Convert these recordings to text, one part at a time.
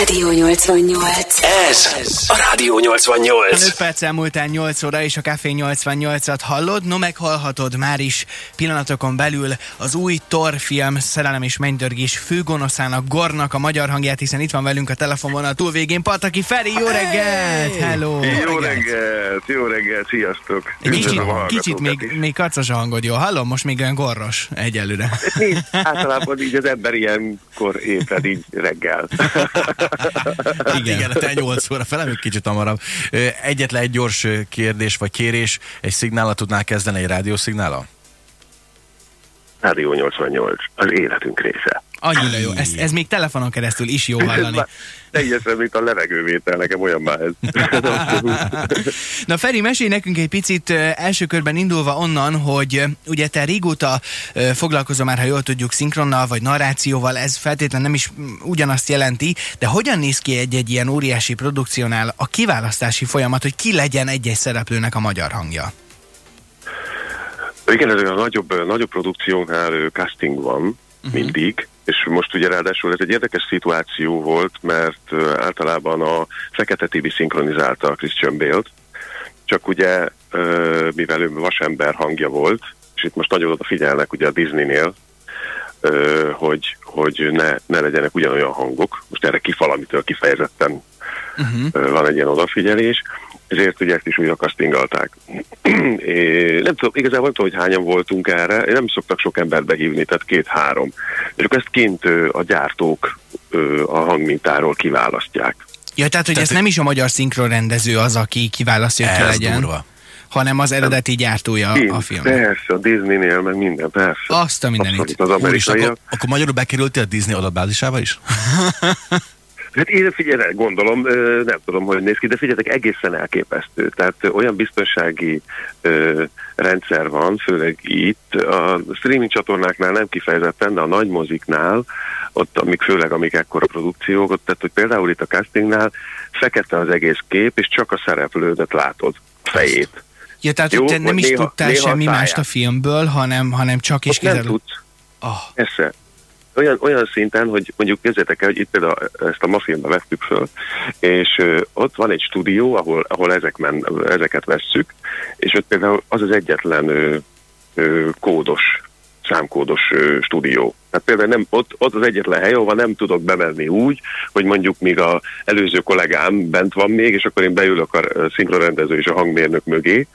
Rádió 88. Ez a Rádió 88. 5 perc elmúltán 8 óra, és a Café 88-at hallod. No, meghallhatod már is pillanatokon belül az új Thor film Szerelem és Mennydörgés főgonoszának, Gornak a magyar hangját, hiszen itt van velünk a telefonvonal túlvégén. Pataki Feri, jó reggelt! Hello! Jó reggelt, jó reggelt, sziasztok! Egy kicsit, kicsit még, még kacos a hangod, jó? Hallom, most még olyan gorros egyelőre. Általában így az ember ilyenkor ébred így reggel. Igen, Igen te 8 óra fele, még kicsit hamarabb. Egyetlen egy gyors kérdés vagy kérés, egy szignálat tudnál kezdeni, egy rádiószignála? Rádió 88, az életünk része. Annyira jó. Ez, ez még telefonon keresztül is jó hallani. Teljesen, mint a levegővétel, nekem olyan már ez. Na Feri, mesélj nekünk egy picit első körben indulva onnan, hogy ugye te régóta ö, foglalkozol már, ha jól tudjuk, szinkronnal vagy narrációval, ez feltétlenül nem is ugyanazt jelenti, de hogyan néz ki egy-egy ilyen óriási produkciónál a kiválasztási folyamat, hogy ki legyen egy-egy szereplőnek a magyar hangja? Igen, ez a nagyobb, nagyobb produkciónál ö, casting van uh-huh. mindig, és most ugye ráadásul ez egy érdekes szituáció volt, mert általában a Fekete TV szinkronizálta a Christian Bale-t, csak ugye, mivel ő vasember hangja volt, és itt most nagyon odafigyelnek ugye a Disneynél, hogy, hogy ne, ne legyenek ugyanolyan hangok. Most erre kifalamitől kifejezetten Uh-huh. van egy ilyen odafigyelés, ezért ugye ezt is újra castingolták. É, nem tudom, igazából nem tudom, hogy hányan voltunk erre, nem szoktak sok embert behívni, tehát két-három. És akkor ezt kint a gyártók a hangmintáról kiválasztják. Ja, tehát, hogy Tehát, ez nem is a magyar szinkronrendező az, aki kiválasztja, hogy ki legyen, durva. hanem az eredeti gyártója a Kint, filmnek. persze, a Disneynél, meg minden, persze. Azt a mindenit. Abszolút, az amerikaiak. akkor, akkor magyarul bekerültél a Disney adatbázisába is? Hát én figyelj, gondolom, nem tudom, hogy néz ki, de figyeljetek, egészen elképesztő. Tehát olyan biztonsági ö, rendszer van, főleg itt, a streaming csatornáknál nem kifejezetten, de a nagy moziknál, ott amik főleg amik ekkora produkciók, ott, tehát hogy például itt a castingnál fekete az egész kép, és csak a szereplődet látod, fejét. Ja, tehát Jó, te nem is néha- tudtál néha semmi mást a filmből, hanem, hanem csak és Ott nem kizárólag... Oh, Persze. Olyan, olyan szinten, hogy mondjuk képzeljétek el, hogy itt például ezt a ma filmbe vettük föl, és ott van egy stúdió, ahol, ahol ezek men, ezeket vesszük, és ott például az az egyetlen ö, ö, kódos, számkódos ö, stúdió. Tehát például nem, ott, ott az egyetlen hely, ahova nem tudok bemenni úgy, hogy mondjuk míg a előző kollégám bent van még, és akkor én beülök a szinkronrendező és a hangmérnök mögé,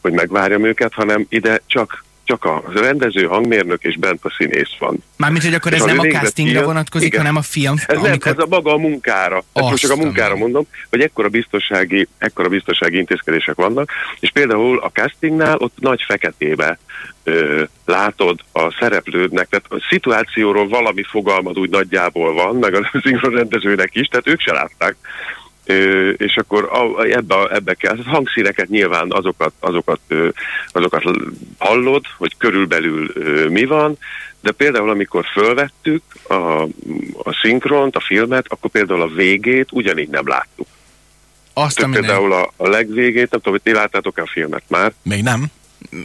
hogy megvárjam őket, hanem ide csak csak a rendező, hangmérnök és bent a színész van. mármint, hogy akkor És ez az nem a castingra film- vonatkozik, igen. hanem a film, Ez nem, ez a maga a munkára. Ezt most csak a munkára mondom, hogy ekkora biztonsági, ekkora biztonsági intézkedések vannak, és például a castingnál ott nagy feketébe ö, látod a szereplődnek, tehát a szituációról valami fogalmad úgy nagyjából van, meg a szinkronrendezőnek is, tehát ők se látták. És akkor ebbe, ebbe kell, hát hangszíneket nyilván azokat, azokat, azokat hallod, hogy körülbelül mi van, de például amikor fölvettük a, a szinkront, a filmet, akkor például a végét ugyanígy nem láttuk. azt Tehát például a, a legvégét, nem tudom, hogy ti láttátok-e a filmet már. Még nem.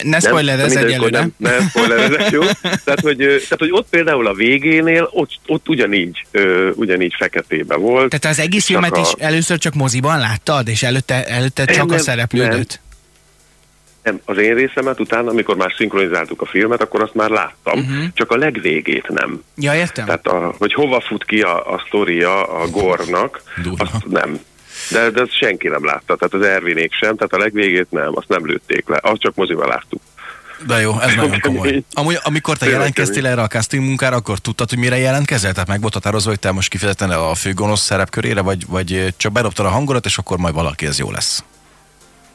Ne spoilerezz Nem, egyelőre. Nem, nem spoilerezek, jó? Tehát hogy, tehát, hogy ott például a végénél, ott, ott ugyanígy, ö, ugyanígy feketébe volt. Tehát az egész filmet a- is először csak moziban láttad, és előtte, előtte Nem, csak a nem, szereplődöt? Nem, az én részemet utána, amikor már szinkronizáltuk a filmet, akkor azt már láttam, uh-huh. csak a legvégét nem. Ja, értem. Tehát, a, hogy hova fut ki a, a sztoria a gornak, Durva. azt nem. De, de azt senki nem látta, tehát az Ervinék sem, tehát a legvégét nem, azt nem lőtték le, azt csak moziban láttuk. De jó, ez nagyon komoly. Amúgy, amikor te jelentkeztél erre a casting munkára, akkor tudtad, hogy mire jelentkezel? Tehát meg volt határozva, hogy te most kifejezetten a főgonosz szerepkörére, vagy, vagy csak bedobtad a hangodat, és akkor majd valaki ez jó lesz.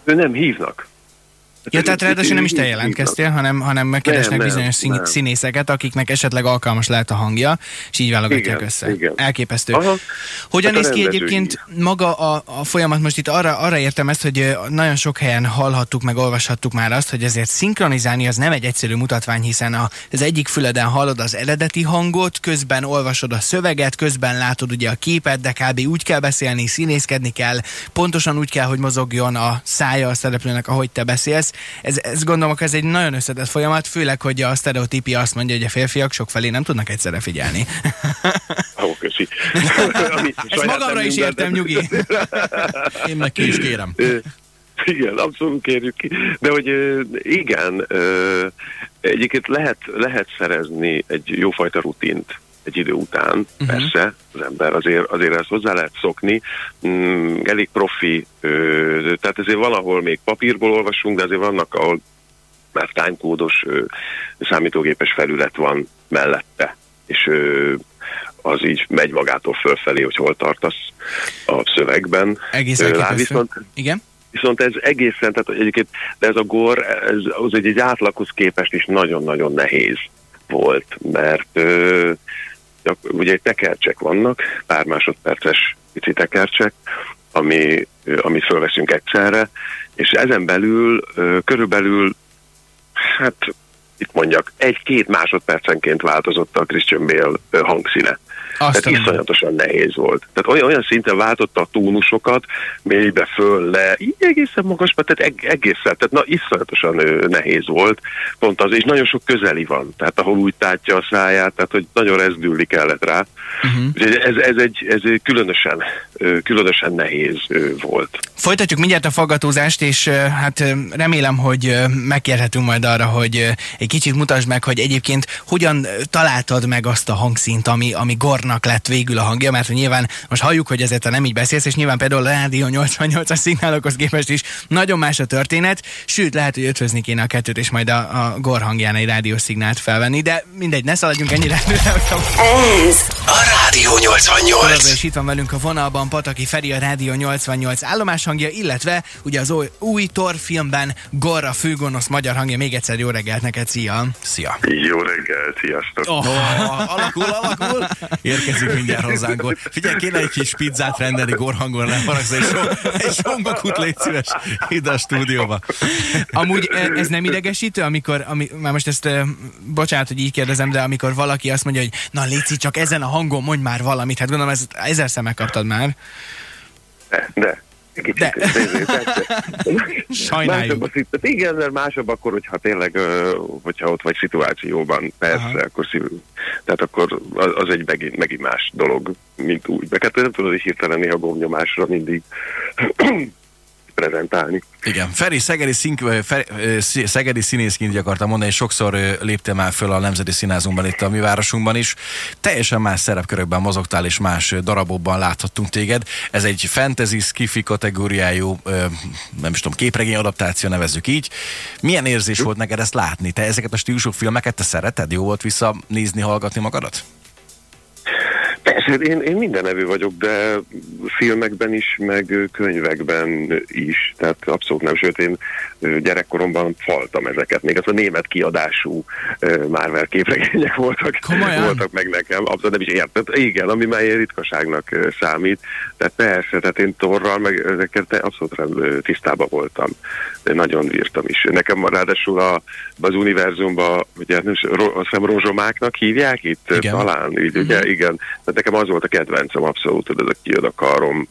Ő nem hívnak. Ja, tehát ráadásul nem is te jelentkeztél, hanem, hanem megkeresnek Nem, bizonyos szín, nem. színészeket, akiknek esetleg alkalmas lehet a hangja, és így válogatják Igen, össze. igen. Elképesztő. Aha. Hogyan Hát néz ki egyébként maga a, a folyamat? Most itt arra, arra értem ezt, hogy nagyon sok helyen hallhattuk, meg olvashattuk már azt, hogy ezért szinkronizálni az nem egy egyszerű mutatvány, hiszen a, az egyik füleden hallod az eredeti hangot, közben olvasod a szöveget, közben látod ugye a képet, de kb. úgy kell beszélni, színészkedni kell, pontosan úgy kell, hogy mozogjon a szája a szereplőnek, ahogy te beszélsz. Ez, ez gondolom, hogy ez egy nagyon összetett folyamat, főleg, hogy a sztereotípia azt mondja, hogy a férfiak sokfelé nem tudnak egyszerre figyelni. Ó, köszi. Ezt magamra is értem, nyugi. Én meg ki is kérem. Igen, abszolút kérjük ki. De hogy igen, egyébként lehet, lehet szerezni egy jófajta rutint egy idő után, uh-huh. persze, az ember azért, azért ezt hozzá lehet szokni, mm, elég profi, ö, tehát azért valahol még papírból olvasunk, de azért vannak, ahol már timecódos számítógépes felület van mellette, és ö, az így megy magától fölfelé, hogy hol tartasz a szövegben. Egész viszont, Igen? Viszont ez egészen, tehát egyébként, de ez a gor, ez, az egy, egy átlaghoz képest is nagyon-nagyon nehéz volt, mert ö, ugye tekercsek vannak, pár másodperces pici tekercsek, ami, ami fölveszünk egyszerre, és ezen belül körülbelül, hát itt mondjak, egy-két másodpercenként változott a Christian Bale hangszíne. Azt Tehát iszonyatosan nehéz volt. Tehát olyan, olyan szinten váltotta a tónusokat, mélybe föl, le, így egészen magasba, tehát eg- egészen, tehát na, iszonyatosan nehéz volt. Pont az, és nagyon sok közeli van, tehát ahol úgy tátja a száját, tehát hogy nagyon rezdülni kellett rá. Uh-huh. Ez, ez, egy, ez egy különösen, különösen nehéz volt. Folytatjuk mindjárt a faggatózást, és hát remélem, hogy megkérhetünk majd arra, hogy egy kicsit mutasd meg, hogy egyébként hogyan találtad meg azt a hangszínt, ami, ami Gornak lett végül a hangja, mert nyilván most halljuk, hogy ezért nem így beszélsz, és nyilván például a Rádió 88-as szignálokhoz képest is nagyon más a történet, sőt, lehet, hogy ötvözni kéne a kettőt, és majd a, a Gor hangján egy rádiószignált felvenni, de mindegy, ne szaladjunk ennyire Ez a Rádió 88. És itt van velünk a vonalban Pataki Feri, a Rádió 88 állomás hangja, illetve ugye az új, új Thor filmben Gorra főgonosz magyar hangja. Még egyszer jó reggelt neked, szia! Szia! Jó reggelt, sziasztok! Oh, oh, alakul, alakul! Érkezik mindjárt hozzánk. Figyelj, kéne egy kis pizzát rendelni gorhangon, nem haragsz, egy, so, egy songokut légy szíves ide a stúdióba. Amúgy e, ez nem idegesítő, amikor, ami, már most ezt, e, bocsánat, hogy így kérdezem, de amikor valaki azt mondja, hogy na Léci, csak ezen a hangon mondj már valamit, hát gondolom, ezt ezer megkaptad már. De, de. Kicsit, De. Sajnáljuk. Másabb a, igen, mert másabb akkor, hogyha tényleg, hogyha ott vagy szituációban, persze, Aha. akkor szívül. Tehát akkor az egy megint, megint más dolog, mint úgy. Meg hát nem tudod, hogy hirtelen néha gombnyomásra mindig prezentálni. Igen. Feri, Szegedi, szín, Feri, Szegedi színészként akartam mondani, és sokszor léptél már föl a Nemzeti Színházunkban itt a mi városunkban is. Teljesen más szerepkörökben mozogtál, és más darabokban láthattunk téged. Ez egy fantasy, skifi kategóriájú, nem is tudom, képregény adaptáció, nevezzük így. Milyen érzés volt neked ezt látni? Te ezeket a stílusú filmeket te szereted? Jó volt visszanézni, hallgatni magadat? Persze, én, én minden nevű vagyok, de filmekben is, meg könyvekben is, tehát abszolút nem, sőt én gyerekkoromban faltam ezeket, még az a német kiadású Marvel képregények voltak, Komolyan? voltak meg nekem, abszolút nem is érted, igen, ami már ilyen ritkaságnak számít, tehát persze, tehát én torral, meg ezeket abszolút tisztában voltam, de nagyon írtam is. Nekem ráadásul a, az univerzumban, ugye nem, azt hiszem rozsomáknak hívják itt, igen. talán, így, ugye, igen, tehát nekem az volt a kedvencem abszolút, hogy ez a kiad a karom,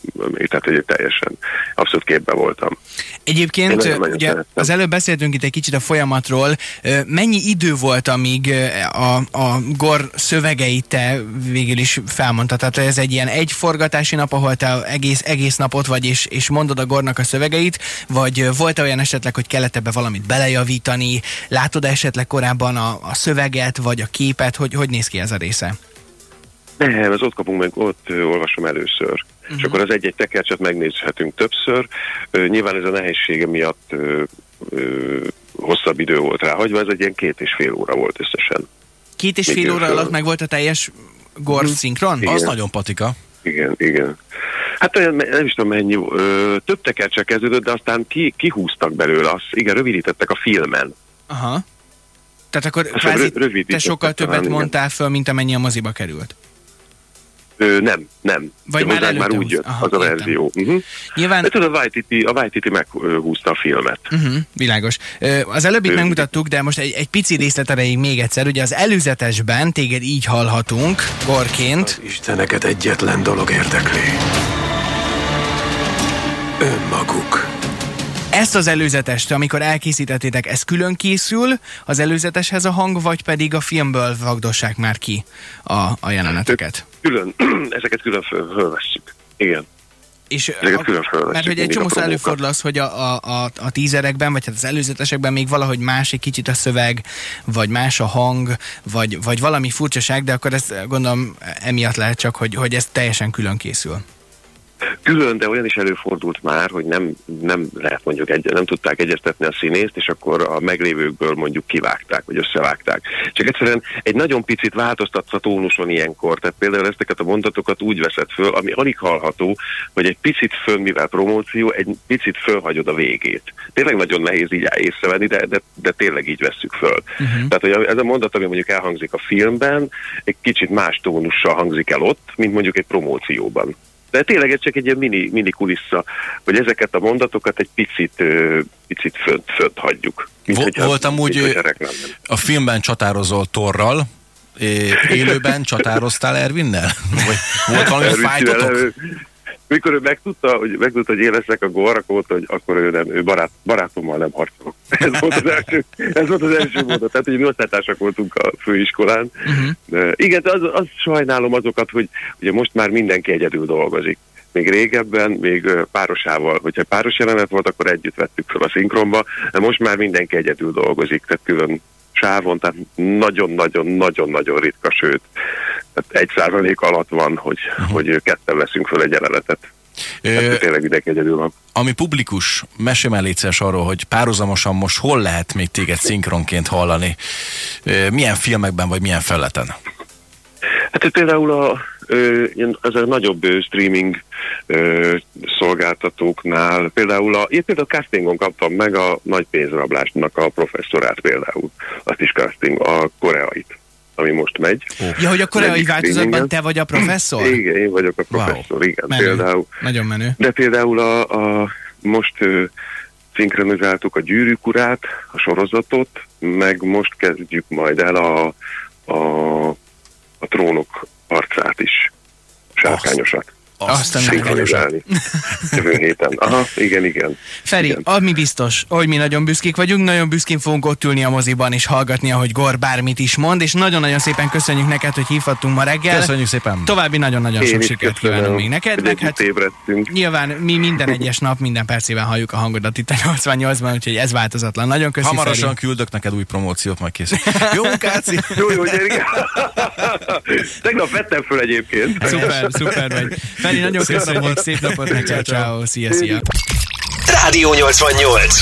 tehát egy teljesen abszolút képben voltam. Egyébként, ugye az előbb beszéltünk itt egy kicsit a folyamatról. Mennyi idő volt, amíg a, a GOR szövegeit te végül is felmondtad? Tehát ez egy ilyen egy forgatási nap, ahol te egész, egész napot vagy, és, és mondod a GOR-nak a szövegeit, vagy volt olyan esetleg, hogy kellett ebbe valamit belejavítani? Látod esetleg korábban a, a szöveget, vagy a képet? Hogy, hogy néz ki ez a része? Nem, az ott kapunk meg, ott olvasom először. Uh-huh. És akkor az egy-egy tekercset megnézhetünk többször. Nyilván ez a nehézsége miatt hosszabb idő volt ráhagyva, ez egy ilyen két és fél óra volt összesen. Két és fél óra alatt meg volt a teljes gor mhm. szinkron? Igen. Az nagyon patika. Igen, igen. Hát olyan, nem is tudom mennyi, ö, több tekercsek kezdődött, de aztán ki, kihúztak belőle, azt, igen, rövidítettek a filmen. Aha. Tehát akkor kvázi te sokkal többet talán, mondtál föl, mint amennyi a moziba került. Ö, nem, nem. Vagy De már, már úgy jött Aha, az a értem. verzió. Uh-huh. Nyilván... De tudod, a Waititi, a Waititi meghúzta a filmet. Uh-huh, világos. Az előbbit ő... megmutattuk, de most egy, egy pici részlet erejéig még egyszer. Ugye az előzetesben téged így hallhatunk, gorként. Az isteneket egyetlen dolog érdekli. Önmaguk. Ezt az előzetest, amikor elkészítettétek, ez külön készül az előzeteshez a hang, vagy pedig a filmből vagdossák már ki a, a jeleneteket? Külön, ezeket külön föl, fölvesszük. Igen. És Ezeket a, mert hogy egy csomószor előfordul az, hogy a, a, a, a tízerekben, vagy hát az előzetesekben még valahogy más egy kicsit a szöveg, vagy más a hang, vagy, vagy valami furcsaság, de akkor ezt gondolom emiatt lehet csak, hogy, hogy ez teljesen külön készül. Külön, de olyan is előfordult már, hogy nem, nem lehet mondjuk egy, nem tudták egyeztetni a színészt, és akkor a meglévőkből mondjuk kivágták, vagy összevágták. Csak egyszerűen egy nagyon picit változtatsz a tónuson ilyenkor. Tehát például ezeket a mondatokat úgy veszed föl, ami alig hallható, hogy egy picit föl, mivel promóció, egy picit fölhagyod a végét. Tényleg nagyon nehéz így észrevenni, de, de, de tényleg így vesszük föl. Uh-huh. Tehát, hogy ez a mondat, ami mondjuk elhangzik a filmben, egy kicsit más tónussal hangzik el ott, mint mondjuk egy promócióban. De tényleg ez csak egy ilyen mini, mini kulissza, hogy ezeket a mondatokat egy picit, picit fönt, fönt hagyjuk. Hogyha- mint hogyha reklám lenne. A filmben csatározol Torral, élőben csatároztál Ervinnel? Vagy volt valami Erről fájtotok? Mikor ő megtudta, hogy, megtudta, hogy én leszek a gól, akkor mondta, hogy akkor ő, nem, ő barát, barátommal nem harcolok. Ez volt az első, ez volt az első mondat. Tehát, hogy mi osztálytársak voltunk a főiskolán. Uh-huh. De, igen, de az, az sajnálom azokat, hogy ugye most már mindenki egyedül dolgozik. Még régebben, még párosával, hogyha páros jelenet volt, akkor együtt vettük fel a szinkronba, de most már mindenki egyedül dolgozik, tehát külön sávon, tehát nagyon-nagyon-nagyon-nagyon ritka, sőt, egy százalék alatt van, hogy, uh-huh. hogy ketten veszünk fel egy jelenetet. Ö, Tehát tényleg mindenki egyedül van. ami publikus, mesélj már létszeres arról, hogy párhuzamosan most hol lehet még téged szinkronként hallani? Milyen filmekben, vagy milyen felületen? Hát például a, az a nagyobb streaming szolgáltatóknál, például a, én például castingon kaptam meg a nagy pénzrablásnak a professzorát például, azt is casting, a koreait, ami most megy. Ja, hogy a koreai változatban te vagy a professzor? Igen, én vagyok a Wow. professzor, igen, Menő. például. Nagyon menő. De például a, a most ö, szinkronizáltuk a Gyűrűk urát, a sorozatot, meg most kezdjük majd el a, a, a trónok arcát is, sárkányosat. Azt a Szinkronizálni. Jövő héten. Aha, igen, igen. Feri, Igen. ami biztos, hogy mi nagyon büszkék vagyunk, nagyon büszkén fogunk ott ülni a moziban és hallgatni, ahogy Gor bármit is mond, és nagyon-nagyon szépen köszönjük neked, hogy hívhattunk ma reggel. Köszönjük szépen! További nagyon-nagyon sok sikert kívánunk még neked, meg hát ébredtünk. nyilván mi minden egyes nap, minden percében halljuk a hangodat itt a 88-ban, úgyhogy ez változatlan. Nagyon köszönöm. Hamarosan küldök neked új promóciót, majd készül. Jó munkáci! Jó, jó, gyerek. Tegnap vettem föl egyébként. Szuper, szuper vagy. Feri, nagyon köszönjük, szép napot neked, ciao, szia, szia. Rádió 88.